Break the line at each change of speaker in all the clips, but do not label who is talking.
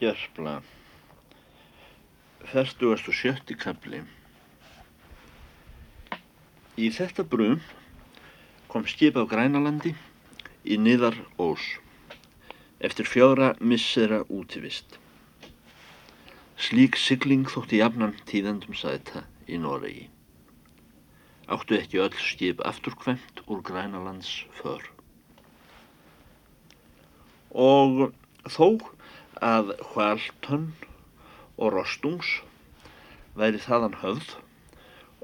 Gerfla Fertugast og sjötti kapli Í þetta brum kom skip á Grænalandi í niðar ós eftir fjóra missera útivist. Slík sigling þótti jafnan tíðendum sæta í Noregi. Áttu ekki öll skip afturkvæmt úr Grænalands för. Og þó að Hvaltönn og Rostungs væri þaðan höfð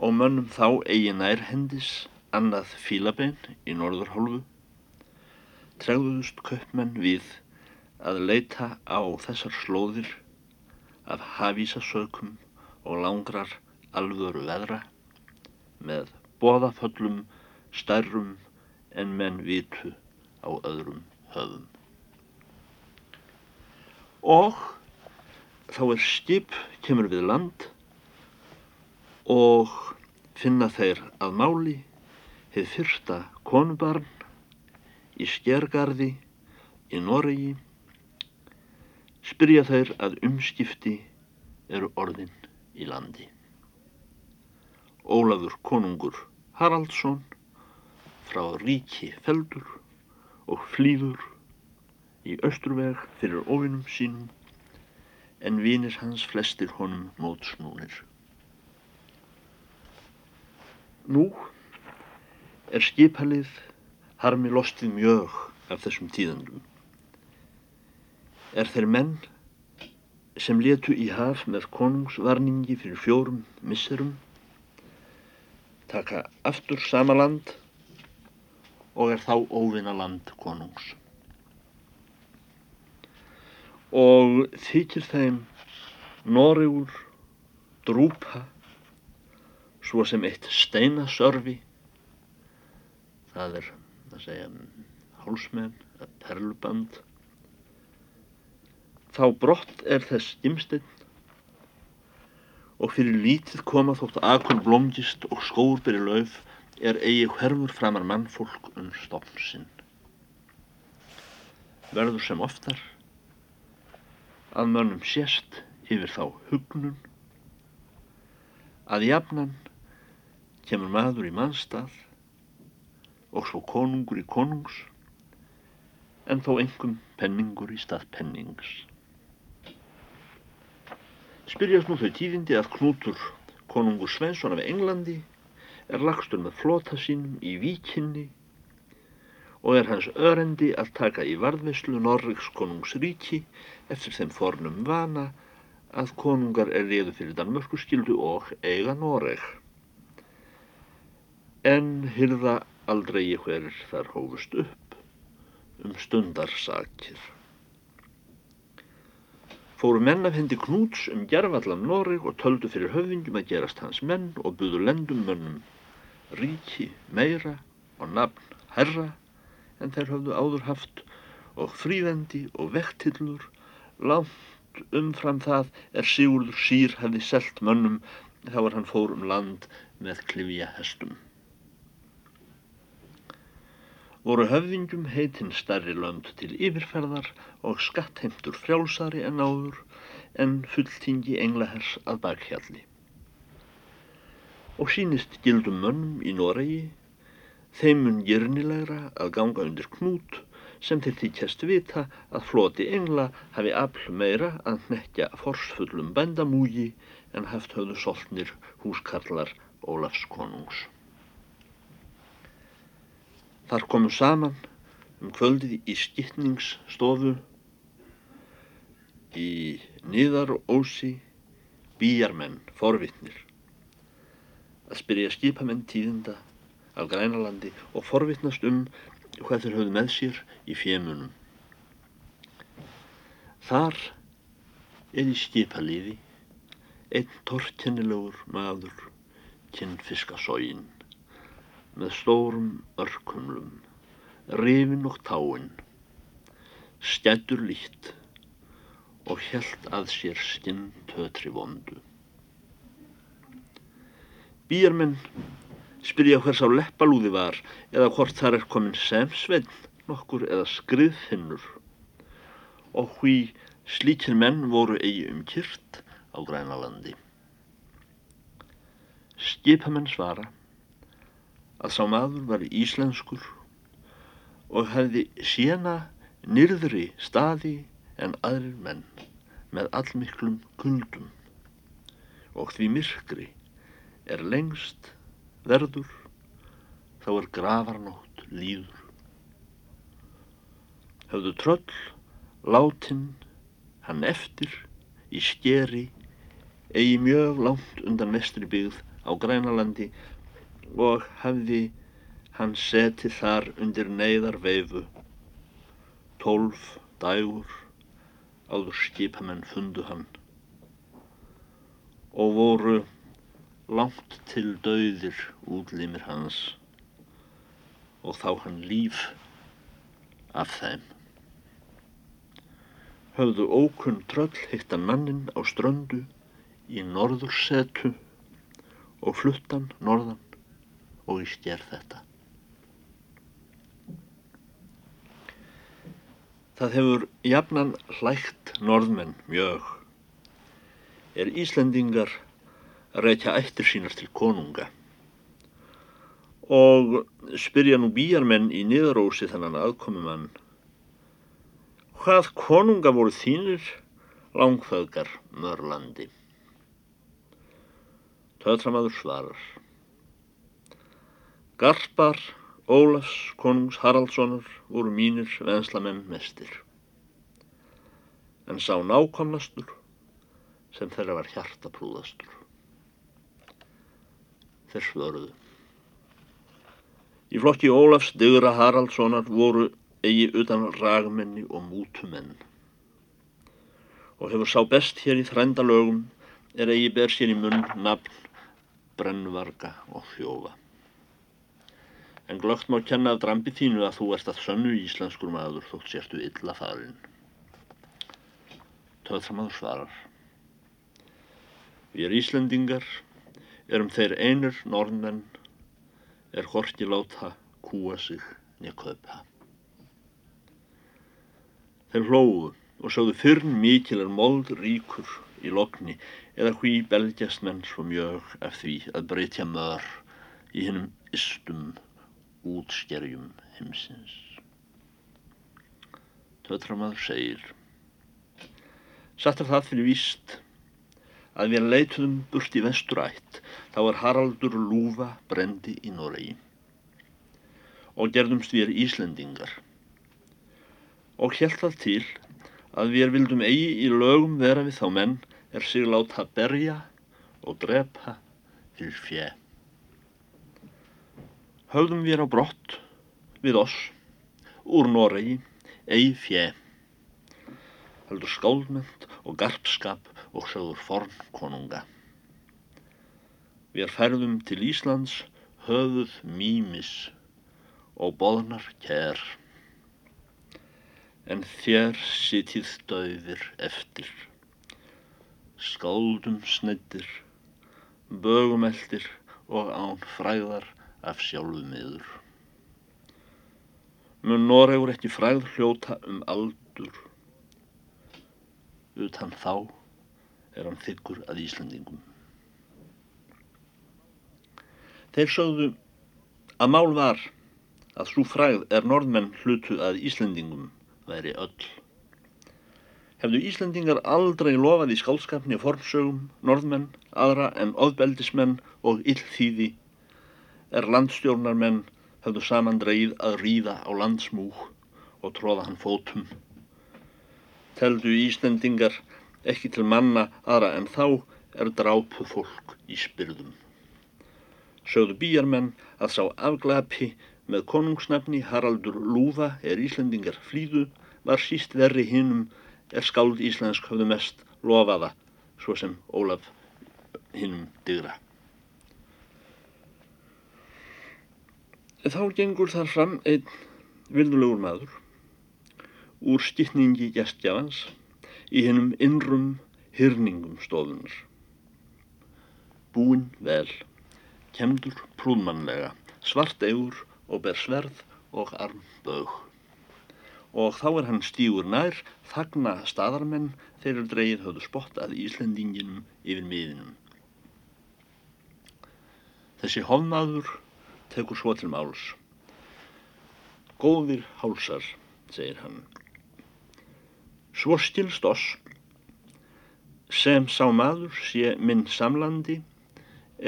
og mönnum þá eigi nærhendis annað fílabein í norðurhólfu, tregðuðust köpmenn við að leita á þessar slóðir af hafísasökum og langrar alvöru veðra með boðaföllum stærrum en menn vitu á öðrum höfum. Og þá er skip kemur við land og finna þeir að máli hefð fyrsta konubarn í skjergarði í Noregi spyrja þeir að umskipti eru orðin í landi. Ólafur konungur Haraldsson frá ríki feldur og flýður í austurveg fyrir ofinum sínum en vinir hans flestir honum mótsnúnir. Nú er skipalið harmi lostið mjög af þessum tíðandum. Er þeir menn sem letu í haf með konungsvarningi fyrir fjórum misserum, taka aftur sama land og er þá óvinna land konungs. Og þykir þeim Noregur drúpa svo sem eitt steinasörfi. Það er að segja hálsmenn, perluband. Þá brott er þess gimsteinn og fyrir lítið koma þótt akun blómgist og skóur byrju lauf er eigi hverfur framar mannfólk um stofn sinn. Verður sem oftar að mönnum sést yfir þá hugnun að jafnan kemur maður í mannstað og svo konungur í konungs en þó engum penningur í stað pennings. Spyrjast nú þau tíðindi að Knútur konungur Svensson af Englandi er lagstur með flota sínum í víkinni og er hans örendi að taka í varðveislu Norriks konungs ríki eftir þeim fornum vana að konungar er reyðu fyrir Danmörku skildu og eiga Noreg en hyrða aldrei hverjir þar hófust upp um stundarsakir. Fóru menn af hendi knúts um gerfallam Noreg og töldu fyrir höfðingjum að gerast hans menn og buðu lendum mönnum ríki meira og nafn herra en þeir höfðu áður haft og frívendi og vektillur langt umfram það er Sigurður sír hefði selt mönnum þá var hann fór um land með klifja hestum voru höfðingjum heitinn starri lönd til yfirferðar og skattheimtur frjálsari en áður en fulltingi englahers að bakhjalli. Og sínist gildum mönnum í Noregi þeimun gyrnilegra að ganga undir knút sem til því kjast vita að floti engla hafi afl meira að nekja forsfullum bændamúgi en haft höfðu soltnir húskarlar Ólafs konungs. Þar komum saman um kvöldið í skipningsstofu í niðar og ósi býjarmenn, forvittnir að spyrja skipamenn tíðinda af grænalandi og forvittnast um hvað þeir höfðu með sér í fjemunum. Þar er í skipaliði einn torkennilegur maður kinnfiskasógin með stórum örkumlum, rifin og táinn, stjættur lít og helt að sér skinn tötri vondu. Býjarmenn spyrja hvers á leppalúði var eða hvort þar er komin semsvenn nokkur eða skriðfinnur og hví Slíkir menn voru eigi um kyrt á grænalandi. Skipamenn svara að sá maður var íslenskur og hefði séna nyrðri staði en aðrir menn með allmiklum kuldum og því myrkri er lengst verður þá er gravarnótt líður. Höfðu tröll látin hann eftir í skeri eigi mjög langt undan vestri byggð á Grænalandi og hafði hann setið þar undir neyðar veifu tólf dægur áður skipamenn fundu hann og voru langt til dauðir útlimir hans og þá hann líf af þeim. Höfðu ókunn tröll hittan mannin á ströndu í norðursetu og fluttan norðan og í stjær þetta. Það hefur jafnan hlægt norðmenn mjög. Er Íslendingar að reykja ættir sínar til konunga og spyrja nú bíjarmenn í niðurósi þannan aðkomumann Hvað konunga voru þínir langföðgar mörlandi? Töðramaður svarar Garpar Ólafs konungs Haraldssonar voru mínir venslamenn mestir en sá nákomnastur sem þeirra var hjartaprúðastur. Þeir svöruðu Í flokki Ólafs Digra Haraldssonar voru eigi utan ragmenni og mútumenn. Og hefur sá best hér í þrændalögum er eigi ber sér í munn nafn, brennvarga og þjófa. En glögt má kenna af drambi þínu að þú ert að sönnu íslenskur maður þótt sérstu illa farin. Töðramaður svarar. Við erum Íslendingar, erum þeir einir norðmenn er horki láta kúa sig nýja kaupa. Þeir hlóðu og sögðu fyrn mikil er mold ríkur í lokni eða hví belgjast menn svo mjög af því að breytja mör í hennum istum útskerjum heimsins. Tötramaður segir Satt er það fyrir víst að við leituðum burt í vesturætt þá er Haraldur Lúfa brendi í Noregi. Og gerðumst við Íslendingar. Og held það til að við vildum eigi í lögum vera við þá menn er sig láta berja og drepa fyrir fjö. Höfðum við á brott við oss úr Noregi eigi fjö heldur skálmönd og garpskap og sögur forn konunga. Við færðum til Íslands höfuð mýmis og boðnar kær. En þér sitið döðir eftir, skáldum sneddir, bögumeldir og án fræðar af sjálfu miður. Mun Noregur ekki fræð hljóta um aldur, utan þá er hann þykkur að Íslandingum. Þeir sögðu að mál var að svo fræð er norðmenn hlutu að Íslendingum væri öll. Hefðu Íslendingar aldrei lofað í skálskapni formsögum, norðmenn, aðra en ofbeldismenn og illþýði, er landstjórnarmenn hefðu saman dreigð að ríða á landsmúk og tróða hann fótum. Teldu Íslendingar ekki til manna aðra en þá er drápu fólk í spyrðum. Sögðu bíjarmenn að sá afglapi með konungsnafni Haraldur Lúfa er Íslandingar flýðu var síst verri hinnum er skáld íslensk hafðu mest lofaða svo sem Ólaf hinnum digra. Þá gengur þar fram einn vildulegur maður. Úr stittningi gestjafans í hinnum innrum hyrningum stofunar. Búin vel kemdur prúðmannlega, svart eigur og ber sverð og armbög og þá er hann stígur nær, þagna staðarmenn eru dreyið höfðu spott að Íslendinginum yfir miðinum. Þessi hofnaður tekur svo til máls. Góðir hálsar, segir hann. Svo stilst oss sem sá maður sé minn samlandi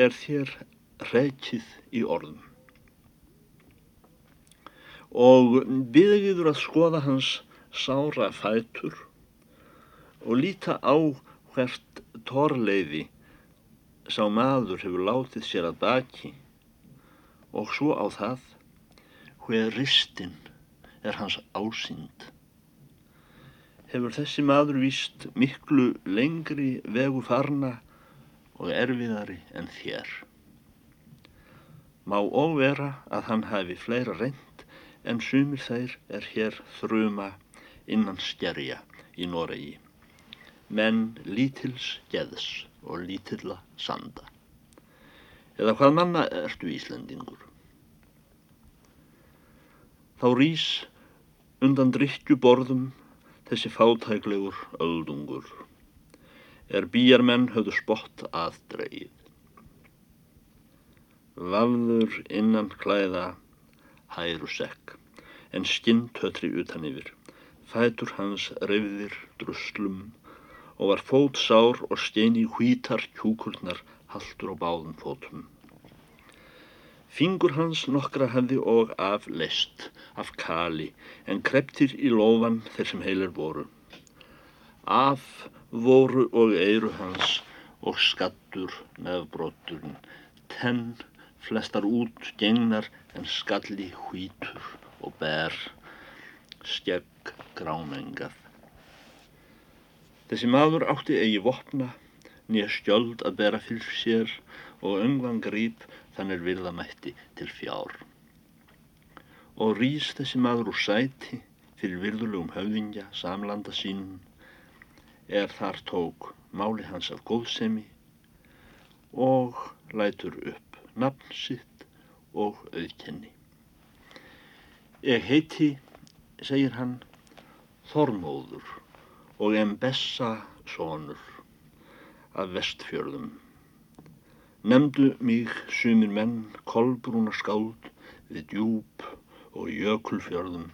er þér reykið í orðum. Og byggður að skoða hans sára fætur og líta á hvert torleiði sá maður hefur látið sér að baki og svo á það hver ristin er hans ásýnd. Hefur þessi maður víst miklu lengri vegu farna og erfiðari en þér. Má óvera að hann hafi fleira reynd en sumir þeir er hér þruma innan skerja í Noregi. Menn lítils geðs og lítilla sanda. Eða hvað manna ertu Íslendingur? Þá rýs undan drikju borðum þessi fátæklegur öldungur er bíjarmenn höfðu spott að dreyið. Vafður innan klæða hæru sekk, en skinntötri utan yfir. Fætur hans reyðir druslum og var fót sár og steini hvítar kjúkurnar haldur á báðum fótum. Fingur hans nokkra hefði og af lest, af kali, en kreptir í lofan þeir sem heilir voru. Af voru og eiru hans og skattur nefnbroturinn, tenn flestar út gengnar en skalli hvítur og ber, skegg gránengað. Þessi maður átti eigi vopna, nýja skjöld að bera fyrir sér og öngvan grýp þannig virðamætti til fjár. Og rýst þessi maður úr sæti fyrir virðulegum höfðingja samlanda sínum er þar tók máli hans af góðsemi og lætur upp nafn sitt og auðkenni. Ég heiti, segir hann, Þormóður og em bessa sonur af vestfjörðum. Nemdu mig sumir menn kolbrúna skáld við djúb og jökulfjörðum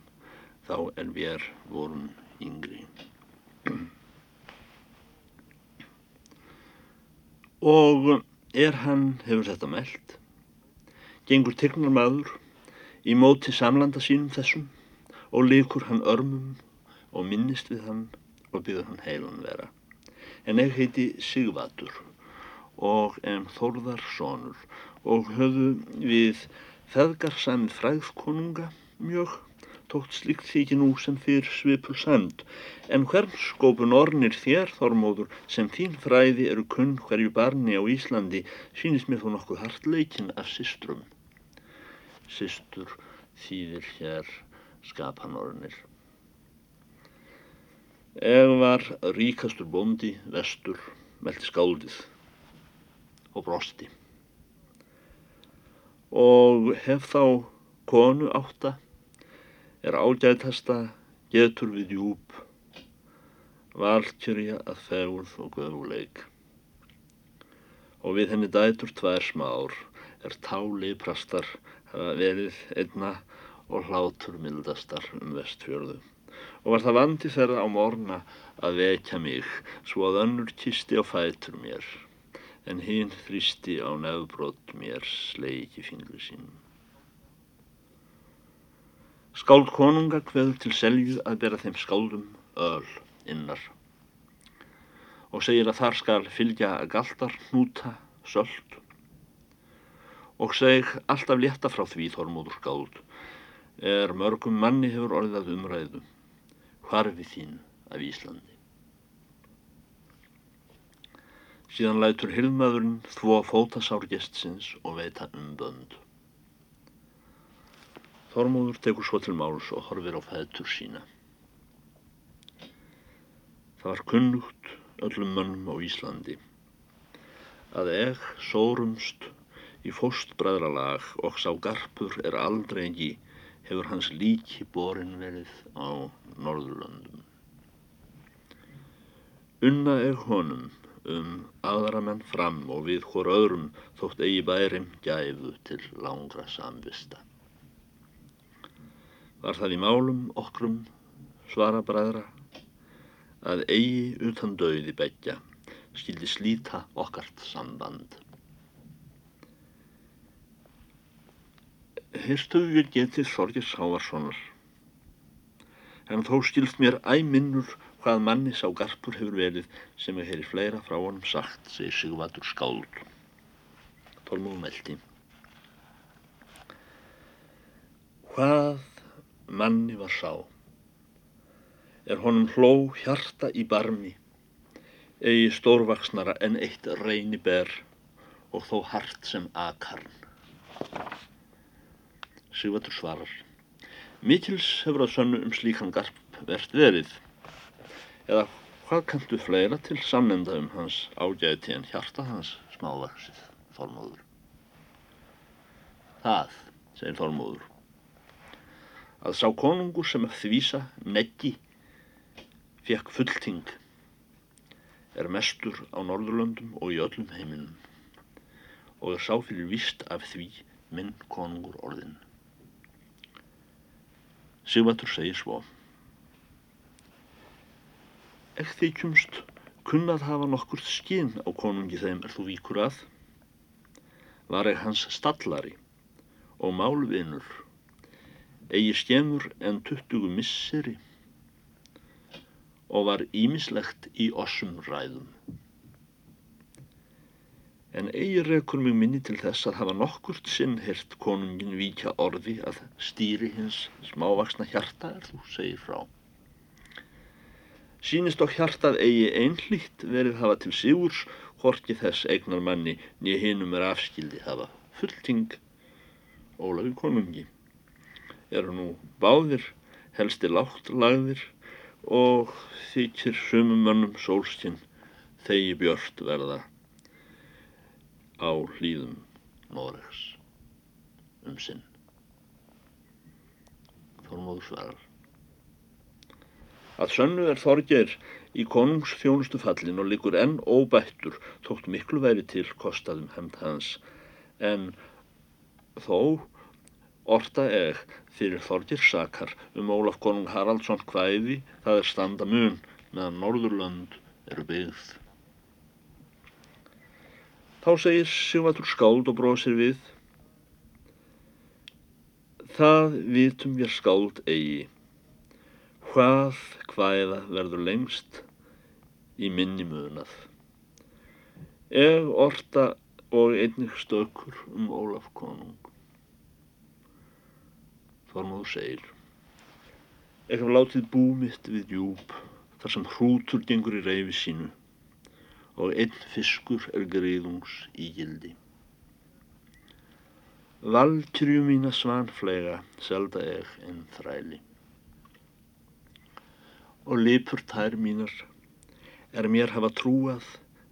þá en við vorum yngri. Og er hann hefur þetta meld, gengur tyrknar maður í móti samlanda sínum þessum og likur hann örmum og minnist við hann og byður hann heilun vera. En ég heiti Sigvatur og en Þórðar sonur og höfðu við feðgar samið fræðskonunga mjög tótt slíkt þykir nú sem fyrr svipur sæmd, en hvern skópun ornir þér, Þormóður, sem þín fræði eru kunn hverju barni á Íslandi, sínist mér þó nokkuð hartleikin af systrum. Systur þýðir hér skapan ornir. Eg var ríkastur bóndi, vestur, meldi skáldið og brosti. Og hef þá konu átta er ágætasta getur við djúb, valkjörja að fegurð og göfuleik. Og við henni dætur tvær smár er táli prastar hafa verið einna og hlátur mildastar um vestfjörðu. Og var það vandi þeirra á morna að vekja mig svo að önnur kisti á fætur mér, en hinn þrýsti á nefbrott mér sleiki fingri sínum. Skáld konunga hveður til selju að bera þeim skáldum öl innar og segir að þar skal fylgja galtar, hnúta, söld og seg alltaf létta frá því þormóður skáld er mörgum manni hefur orðið umræðu hvarfi þín af Íslandi. Síðan lætur hilmaðurinn þvó fótasárgestsins og veita um bönd. Þormóður tekur svo til máls og horfir á fætur sína. Það var kunnugt öllum mönnum á Íslandi að eg sórumst í fóstbræðralag og sá garpur er aldrei ekki hefur hans líki borin verið á Norðurlöndum. Unna er honum um aðra menn fram og við hvort öðrum þótt eigi bærim gæfu til langra samvista. Var það í málum okkurum svara bræðra að eigi utan döiði begja skildi slíta okkart samband. Hirstuðu við getið Þorgir Sávarssonar, en þó skilst mér æminnur hvað manni sá garpur hefur verið sem ég heyri fleira frá honum sagt, segir Sigvardur Skáld. Tólmúðum eldi. Hvað manni var sá, er honum hló hjarta í barmi, eigi stórvaksnara en eitt reyni ber og þó hart sem akarn. Sigvardur svarar. Mikils hefur að sönnu um slíkan garp verðt verið. Eða hvað kanntu fleira til samnenda um hans ágæti en hjarta hans smávaksið, Þormóður? Það, segir Þormóður, að sá konungur sem að þvísa neggi fekk fullting er mestur á Norðurlöndum og í öllum heiminum og er sá fyrir vist af því minn konungur orðin. Sigvartur segir svo. Ekk þykjumst kunnað hafa nokkur skinn á konungi þeim er þú víkur að. Var ekki hans stallari og málvinur, eigi skemur en tuttugu misseri og var ímislegt í ossum ræðum en eigi rekur mig minni til þess að hafa nokkurt sinn hirt konungin víkja orði að stýri hins smávaksna hjarta er þú segir frá. Sýnist okk hjartað eigi einhlýtt verið hafa til sigurs horki þess eignar manni nýja hinum er afskildi hafa fullting Ólafi konungi. Eru nú báðir helsti látt lagðir og þykir sumum mönnum sólskinn þegi björnt verða á hlýðum Noregs um sinn. Þormóður svarar. Að sönnu er Þorger í konungs þjónustu fallin og likur enn óbættur tókt miklu væri til kostaðum hemd hans en þó orta eg fyrir Þorger sakar um Ólaf konung Haraldsson hvæði það er standa mun meðan Norðurlönd eru byggð. Þá segir Sigvartur skáld og bróðsir við. Það vitum við skáld eigi. Hvað hvaða verður lengst í minni munað. Eg orta og einnig stökur um Ólaf konung. Þormóður segir. Eg haf látið bú mitt við djúb þar sem hrútur gengur í reyfi sínu og einn fiskur er greiðungs í gildi. Valkyrju mína svanflega selda ég en þræli. Og lipur tær mínar er mér hafa trúað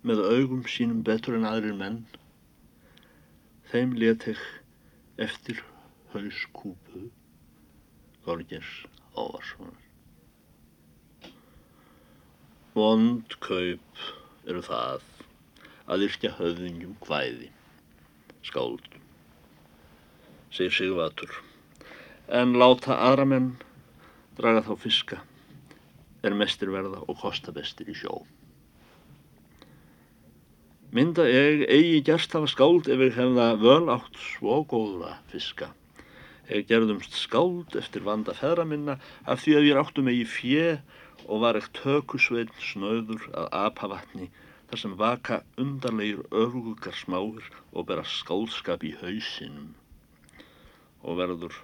með augum sínum betur en aðrir menn. Þeim let ég eftir hauskúpu Þorgers Óvarssonar. Vond kaup eru það að yrkja höfðingjum hvæði, skáld, segir Sigvatur, en láta aðra menn draga þá fiska er mestir verða og kosta bestir í sjó. Mynda ég eigi gerst hafa skáld ef ég hefða völ átt svo góða fiska. Ég gerðumst skáld eftir vanda feðra minna af því að ég áttum eigi fjö og var eitt tökusveinn snöður að apavatni þar sem vaka undarleir öfugar smáir og bera skálskap í hausinum og verður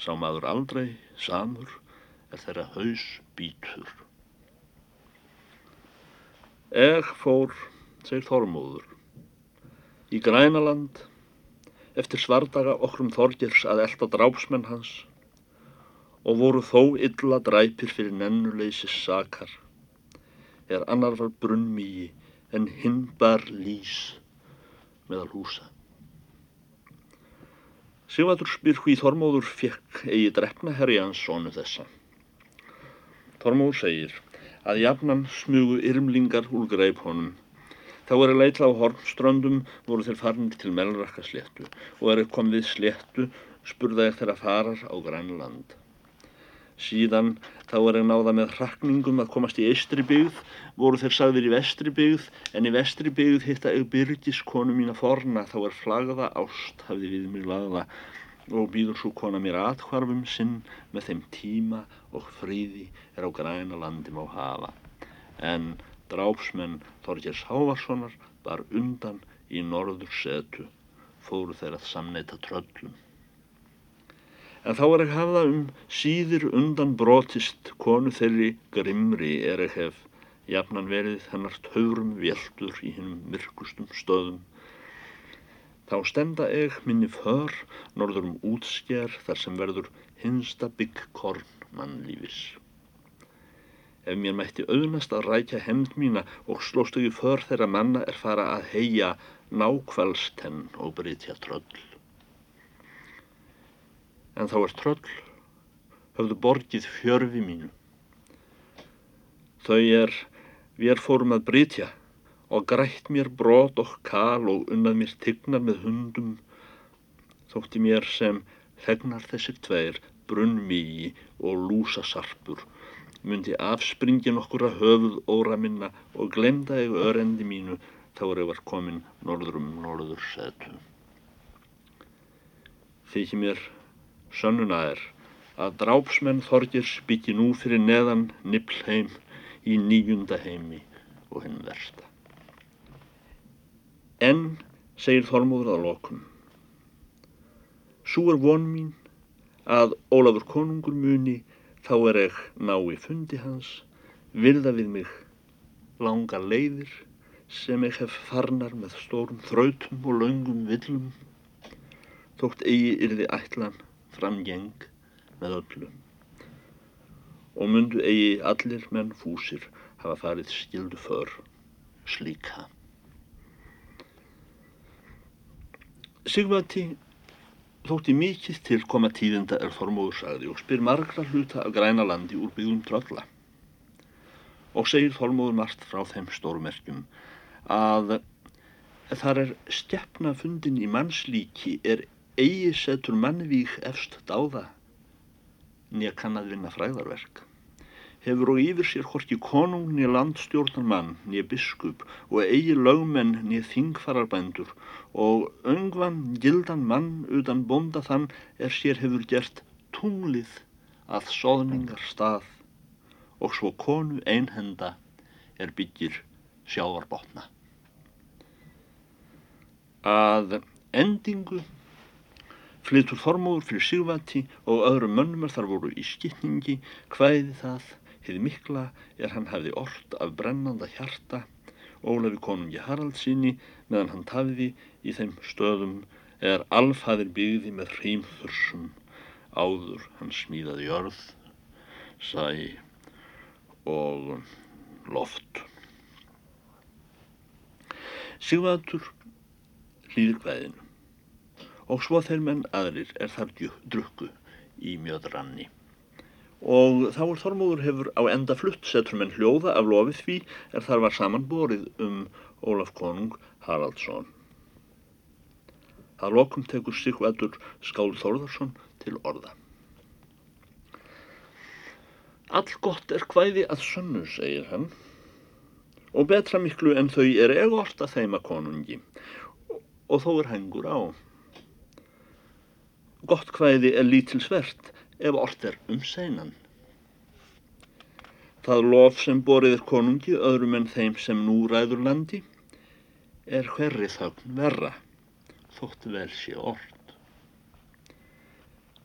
sá maður aldrei samur er þeirra haus bítur. Eg fór, segir Þormóður, í Grænaland eftir svardaga okkrum Þorgers að elda drápsmenn hans og voru þó illa dræpir fyrir nennuleysis sakar. Er annar var brunnmíi en hinn bar lís meðal húsa. Sigvardur spyr hví Þormóður fekk eigi drefna herri hans sonu þessa. Þormóður segir að jafnan smugu yrmlingar úr greip honum. Þá er að leitla á hornströndum voru þeir farinir til melrakka sléttu og er komið við sléttu spurða ég þeirra farar á grænland. Síðan þá er ég náða með hrakningum að komast í eistri byggð, voru þeir sagðir í vestri byggð, en í vestri byggð hitta ég byrgis konu mína forna, þá er flagða ást hafði við mig lagða og býður svo kona mér atkvarfum sinn með þeim tíma og fríði er á græna landi má hafa. En drápsmenn Þorgers Hávarssonar var undan í norður setu, fóru þeir að samneita tröllum en þá er ekki hafða um síður undan brotist konu þeirri grimri er ekki hef jafnan verið hennar taurum veldur í hinnum myrkustum stöðum. Þá stenda eg minni för norður um útsker þar sem verður hinsta byggkorn mannlífis. Ef mér mætti auðnast að rækja hemd mína og slóst ekki för þeirra manna er fara að heia nákvælstenn og brytja tröll en þá er tröll höfðu borgið fjörfi mínu. Þau er, við er fórum að brytja og grætt mér brot og kal og unnað mér tignar með hundum, þótti mér sem hegnar þessir tveir, brunnmígi og lúsasarpur, myndi afspringin okkur að höfuð óra minna og glemda ég örendi mínu þá er ég var komin norður um setu. Þykir mér Sönnuna er að drápsmenn Þorgers byggi nú fyrir neðan Nibelheim í nýjunda heimi og hinn versta. En, segir Þormóður að lokum, svo er von mín að Ólafur konungur muni þá er ég ná í fundi hans, virða við mig langa leiðir sem ég hef farnar með stórum þrautum og laungum villum, þótt eigi yrði ætlan framgeng með öllu og mundu eigi allir menn fúsir hafa farið skildu för slíka. Sigvati þótti mikið til koma tíðenda er Þormóður sagði og spyr margra hluta af græna landi úr byggðum trölla. Og segir Þormóður margt frá þeim stórmerkjum að þar er stjafna fundin í mannslíki er eigi setur mannvík efst dáða nýja kann að vinna fræðarverk hefur og yfir sér horki konung nýja landstjórnar mann nýja biskup og eigi lögmenn nýja þingfararbændur. Og öngvan gildan mann utan bonda þann er sér hefur gert tunglið að soðningar stað og svo konu einhenda er byggir sjáarbótna að endingu flytur Þormóður fyrir Sigvati og öðrum mönnumar þar voru í skipningi hvaðið það, hefði mikla er hann hefði orð af brennanda hjarta Ólafi konungi Haraldsinni meðan hann tafiði í þeim stöðum er alfaðir byggði með hreimþursum áður hann smíðaði jörð, sæ og loft. Sigvatur hlýður hvaðinu og svo þeir menn aðrir er þar drukku í mjöðranni. Og þá er Þormóður hefur á enda flutt setur menn hljóða af lofið því er þar var samanborið um Ólaf konung Haraldsson. Það lokum tekur Sigvaldur Skál Þórðarsson til orða. All gott er hvæði að sönnu, segir hann, og betra miklu en þau er egort að þeima konungi, og þó er hengur á. Gott hvæði er lítilsvert ef orð er um seinan. Það lof sem borið er konungi öðrum en þeim sem nú ræður landi er hverri þögn verra, þótt vel sé orð.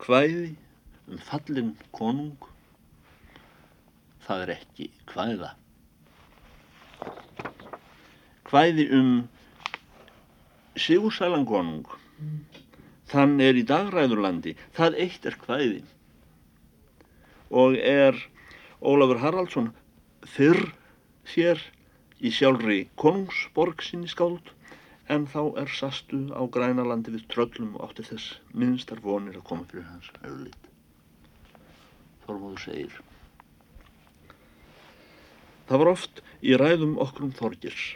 Hvæði um fallin konung, það er ekki hvæða. Hvæði um Sigursælan konung, þann er í dagræðurlandi, það eitt er hvaðið. Og er Ólafur Haraldsson fyrr sér í sjálfri konungsborg sinni skáld en þá er sastu á grænalandi við tröllum og átti þess minnstar vonir að koma fyrir hans auðlit. Þormóður segir Það var oft í ræðum okkur um Þorgirs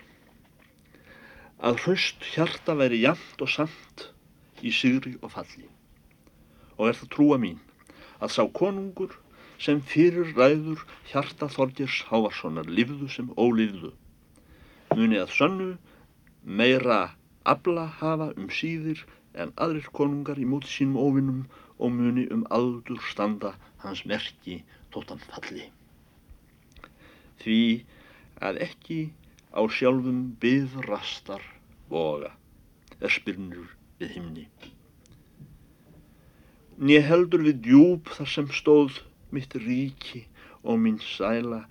að hraust hjarta veri jamt og samt í sigri og falli og er það trúa mín að sá konungur sem fyrir ræður hjarta Þorgirs Hávarssonar livðu sem ólivðu muni að sönnu meira abla hafa um síðir en aðrir konungar í móti sínum óvinnum og muni um aldur standa hans merki tóttan falli. Því að ekki á sjálfum byðrastar voga er spyrnur við himni. Nýja heldur við djúb þar sem stóð mitt ríki og mín sæla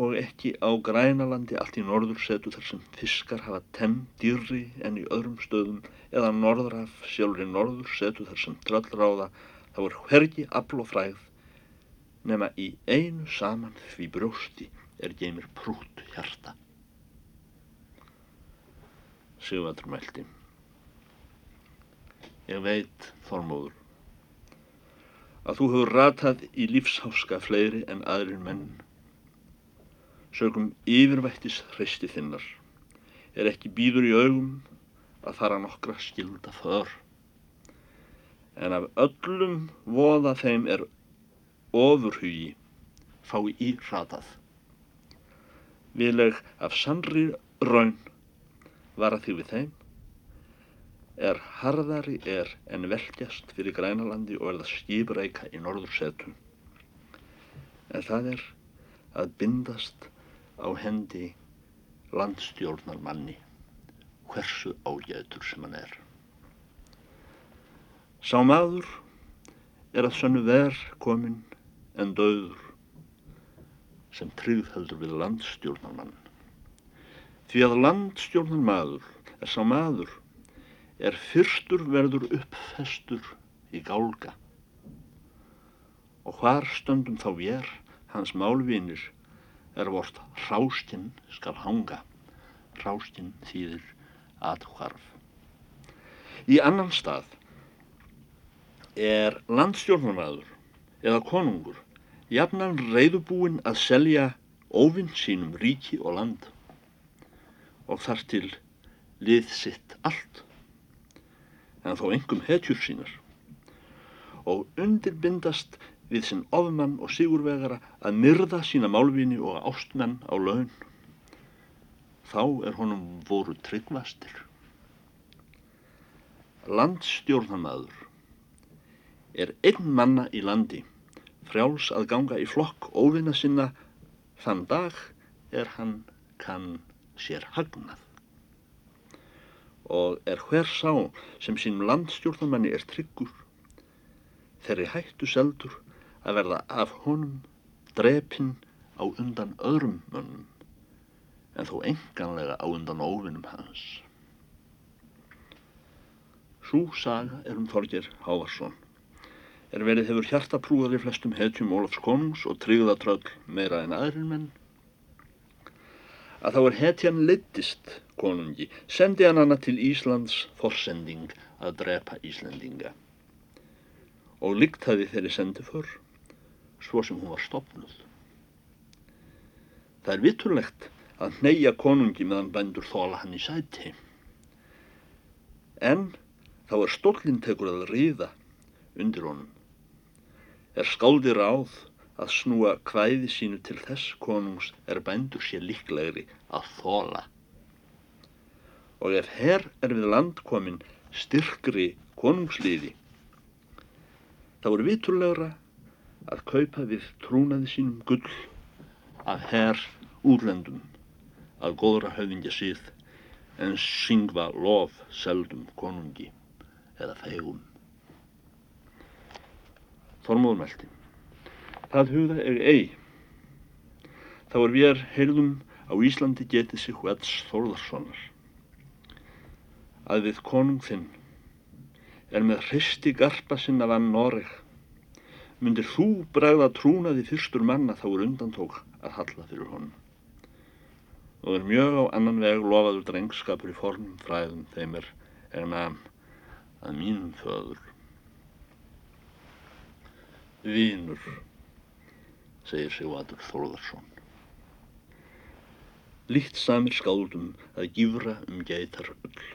og ekki á grænalandi allt í norður setu þar sem fiskar hafa tenn dýrri en í öðrum stöðum eða norðraf sjálfur í norður setu þar sem tröllráða þá er hvergi afl og fræð nema í einu saman því brjósti er geymir prútt hjarta. Sigvardur mælti. Ég veit, Þormóður, að þú hefur ratað í lífsháska fleiri en aðrir menn. Sögum yfirvættis hreisti þinnar er ekki býður í augum að fara nokkra skilda för. En af öllum voða þeim er ofurhugi fái í ratað. Vileg af sannri raun vara þig við þeim er harðari er en velkjast fyrir grænalandi og verða skipreika í norður setum. En það er að bindast á hendi landstjórnar manni, hversu ágætur sem hann er. Sá maður er að sönnu ver komin en döður sem tryggð heldur við landstjórnar mann. Því að landstjórnar maður er sá maður er fyrstur verður uppfestur í gálga. Og hvar stöndum þá vér, hans málvinir, er vort hrástinn skal hanga. Hrástinn þýðir aðhvarf. Í annan stað er landstjórnarmaður eða konungur jafnan reyðubúinn að selja óvinn sínum ríki og land og þar til lið sitt allt en þó engum hetjur sínar. Og undirbindast við sinn ofmann og sigurvegara að myrða sína málvini og ástmenn á laun. Þá er honum voru tryggvastir. Landstjórnamaður er einn manna í landi frjáls að ganga í flokk óvinna sinna. Þann dag er hann kann sér hagnað og er hver sá sem sínum landstjórnumanni er tryggur þeirri hættu seldur að verða af honum drepinn á undan öðrum mönnum en þó enganlega á undan óvinnum hans. Sú saga er um Þorger Hávarsson. Er verið hefur hjartaprúðar í flestum hetjum Ólafs konungs og tryggðatröll meira en aðrin menn að þá er hetjan leittist konungi, sendi hann hana til Íslands forsending að drepa Íslandinga. Og líkt hafi þeirri sendi fyrr, svo sem hún var stopnuð. Það er vitturlegt að neyja konungi meðan bændur þóla hann í sæti. En þá er stólinn tekur að ríða undir honum. Er skáldir áð að snúa kvæði sínu til þess konungs er bændur sér líklegri að þóla. Og ef herr er við landkomin styrkri konungsliði, þá er viturlegra að kaupa við trúnaði sínum gull að herr úrlendum að góðra höfingja síð en syngva lof seldum konungi eða fegum. Þormóðmeldi Það hugða er ei. Þá er við heyrðum á Íslandi getið sig hvets Þórðarssonar. Að við konung þinn er með hristi garpa sinna vann Noreg. Mundir þú bregða trúnaði fyrstur manna þá er undantók að halla fyrir honum. og er mjög á annan veg lofaður drengskapur í fornum fræðum þeim er egnam að mínum föður. Vínur, segir Sigvatur Þórðarsson. Líkt samir skáldum að gífra um geitar öll.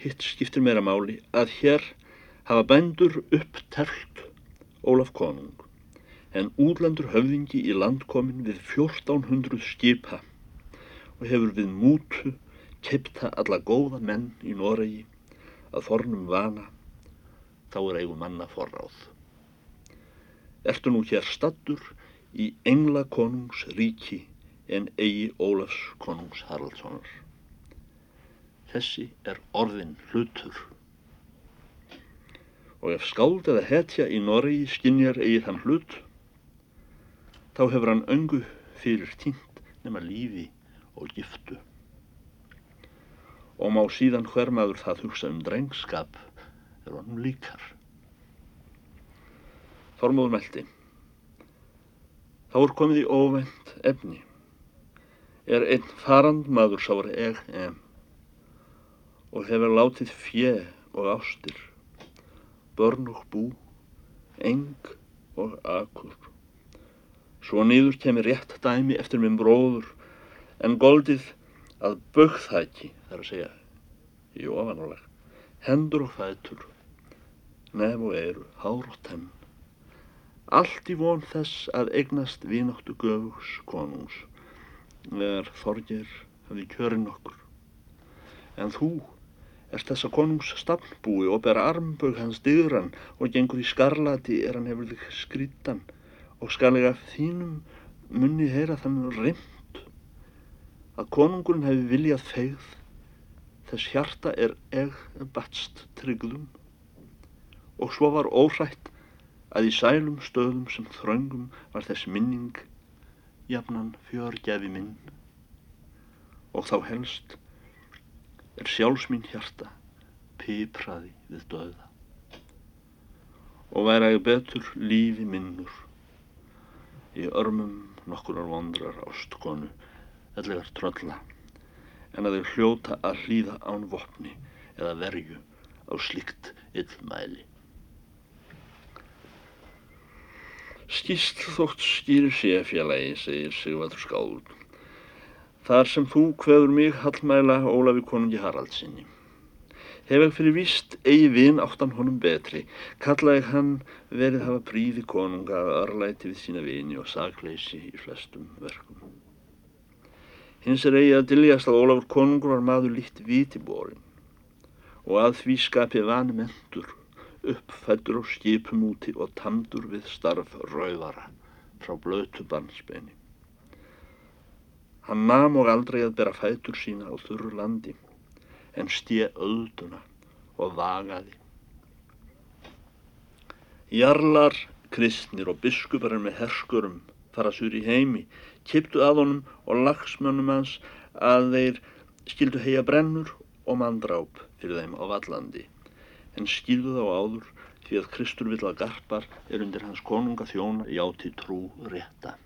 Hitt skiptir meira máli að hér hafa bændur uppterlt Ólaf konung en útlandur höfðingi í landkomin við 1400 skipa og hefur við mútu keipta alla góða menn í Noregi að fornum vana þá er eigum manna forráð. Ertu nú hér stattur í engla konungs ríki en eigi Ólafs konungs Haraldssonar. Þessi er orðin hlutur. Og ef skáld eða hetja í Noregi skinjar eigi þann hlut, þá hefur hann öngu fyrir tínt nema lífi og giftu. Og má síðan hver maður það hugsa um drengskap er honum líkar. Þormóður meldi. Þá er komið í óvend efni er einn farand maður sáur eg em og hefur látið fjö og ástir, börn og bú, eng og akur. Svo nýður kemur rétt dæmi eftir minn bróður en goldið að bögþæki, þar að segja, í ofanáleg, hendur og fætur, nef og eiru, hár og tenn, allt í von þess að eignast vináttu göfugs konungs þegar Þorgir hafði kjörinn okkur. En þú ert þessa konungs stafnbúi og ber armbög hans digran og gengur í skarlati er hann hefur þig skrítan og skalega þínum munni heyra þannig rimt að konungurinn hefði viljað feigð þess hjarta er eg batst tryggðum og svo var óhrætt að í sælum stöðum sem þröngum var þess minning jafnan fjörgjafi minn. Og þá helst er sjálfsmín hjarta pipraði við döða og væri að betur lífi minnur í örmum nokkurar vondrar ástkonu ellegar trölla en að þeir hljóta að hlýða án vopni eða verju á slikt illmæli Skýst þótt skýri sé félagi, segir Sigvardur Skáld. Þar sem þú hveður mig hallmæla Ólafi konungi Haraldsinni. Hef ekki fyrir víst eigi vinn áttan honum betri, kallaði hann verið hafa príði konunga að örlæti við sína vini og sagleysi í flestum verkum. Hins er eigi að diljast að Ólafur konungur var maður líkt vitiborin og að því skapi vani mentur uppfættur á skipum úti og tamdur við starf rauðara frá blötu barnsbeini. Hann nam og aldrei að bera fætur sína á þurru landi en stíð ölduna og vagaði. Jarlar, kristnir og biskuparinn með herskurum fara sur í heimi, kiptu að honum og lagsmönnum hans að þeir skildu heia brennur og manndráp fyrir þeim á vallandi en skýrðu þá áður því að Kristur vill að garpar er undir hans konunga þjóna játi trú rétta.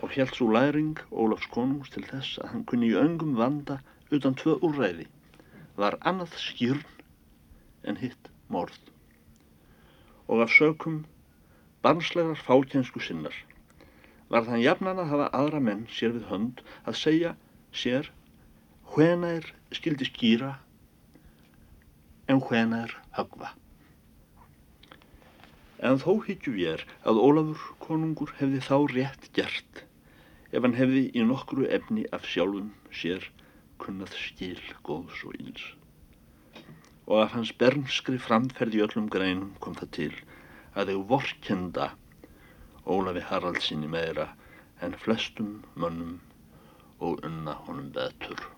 Og held svo læring Ólafs konungs til þess að hann kunni í öngum vanda utan tvö úrræði var annað skýrn en hitt morð. Og af sökum barnslegar fálkjensku sinnar var þann jafnan að hafa aðra menn sér við hönd að segja sér hvena er skildi skýra en hvenar högva. En þó hyggjum ég er að Ólafur konungur hefði þá rétt gert ef hann hefði í nokkru efni af sjálfum sér kunnað skil góðs og íls. Og af hans bernskri framferði öllum greinum kom það til að þau vorkenda Ólafi Haraldsinni meira en flestum mönnum og unna honum betur.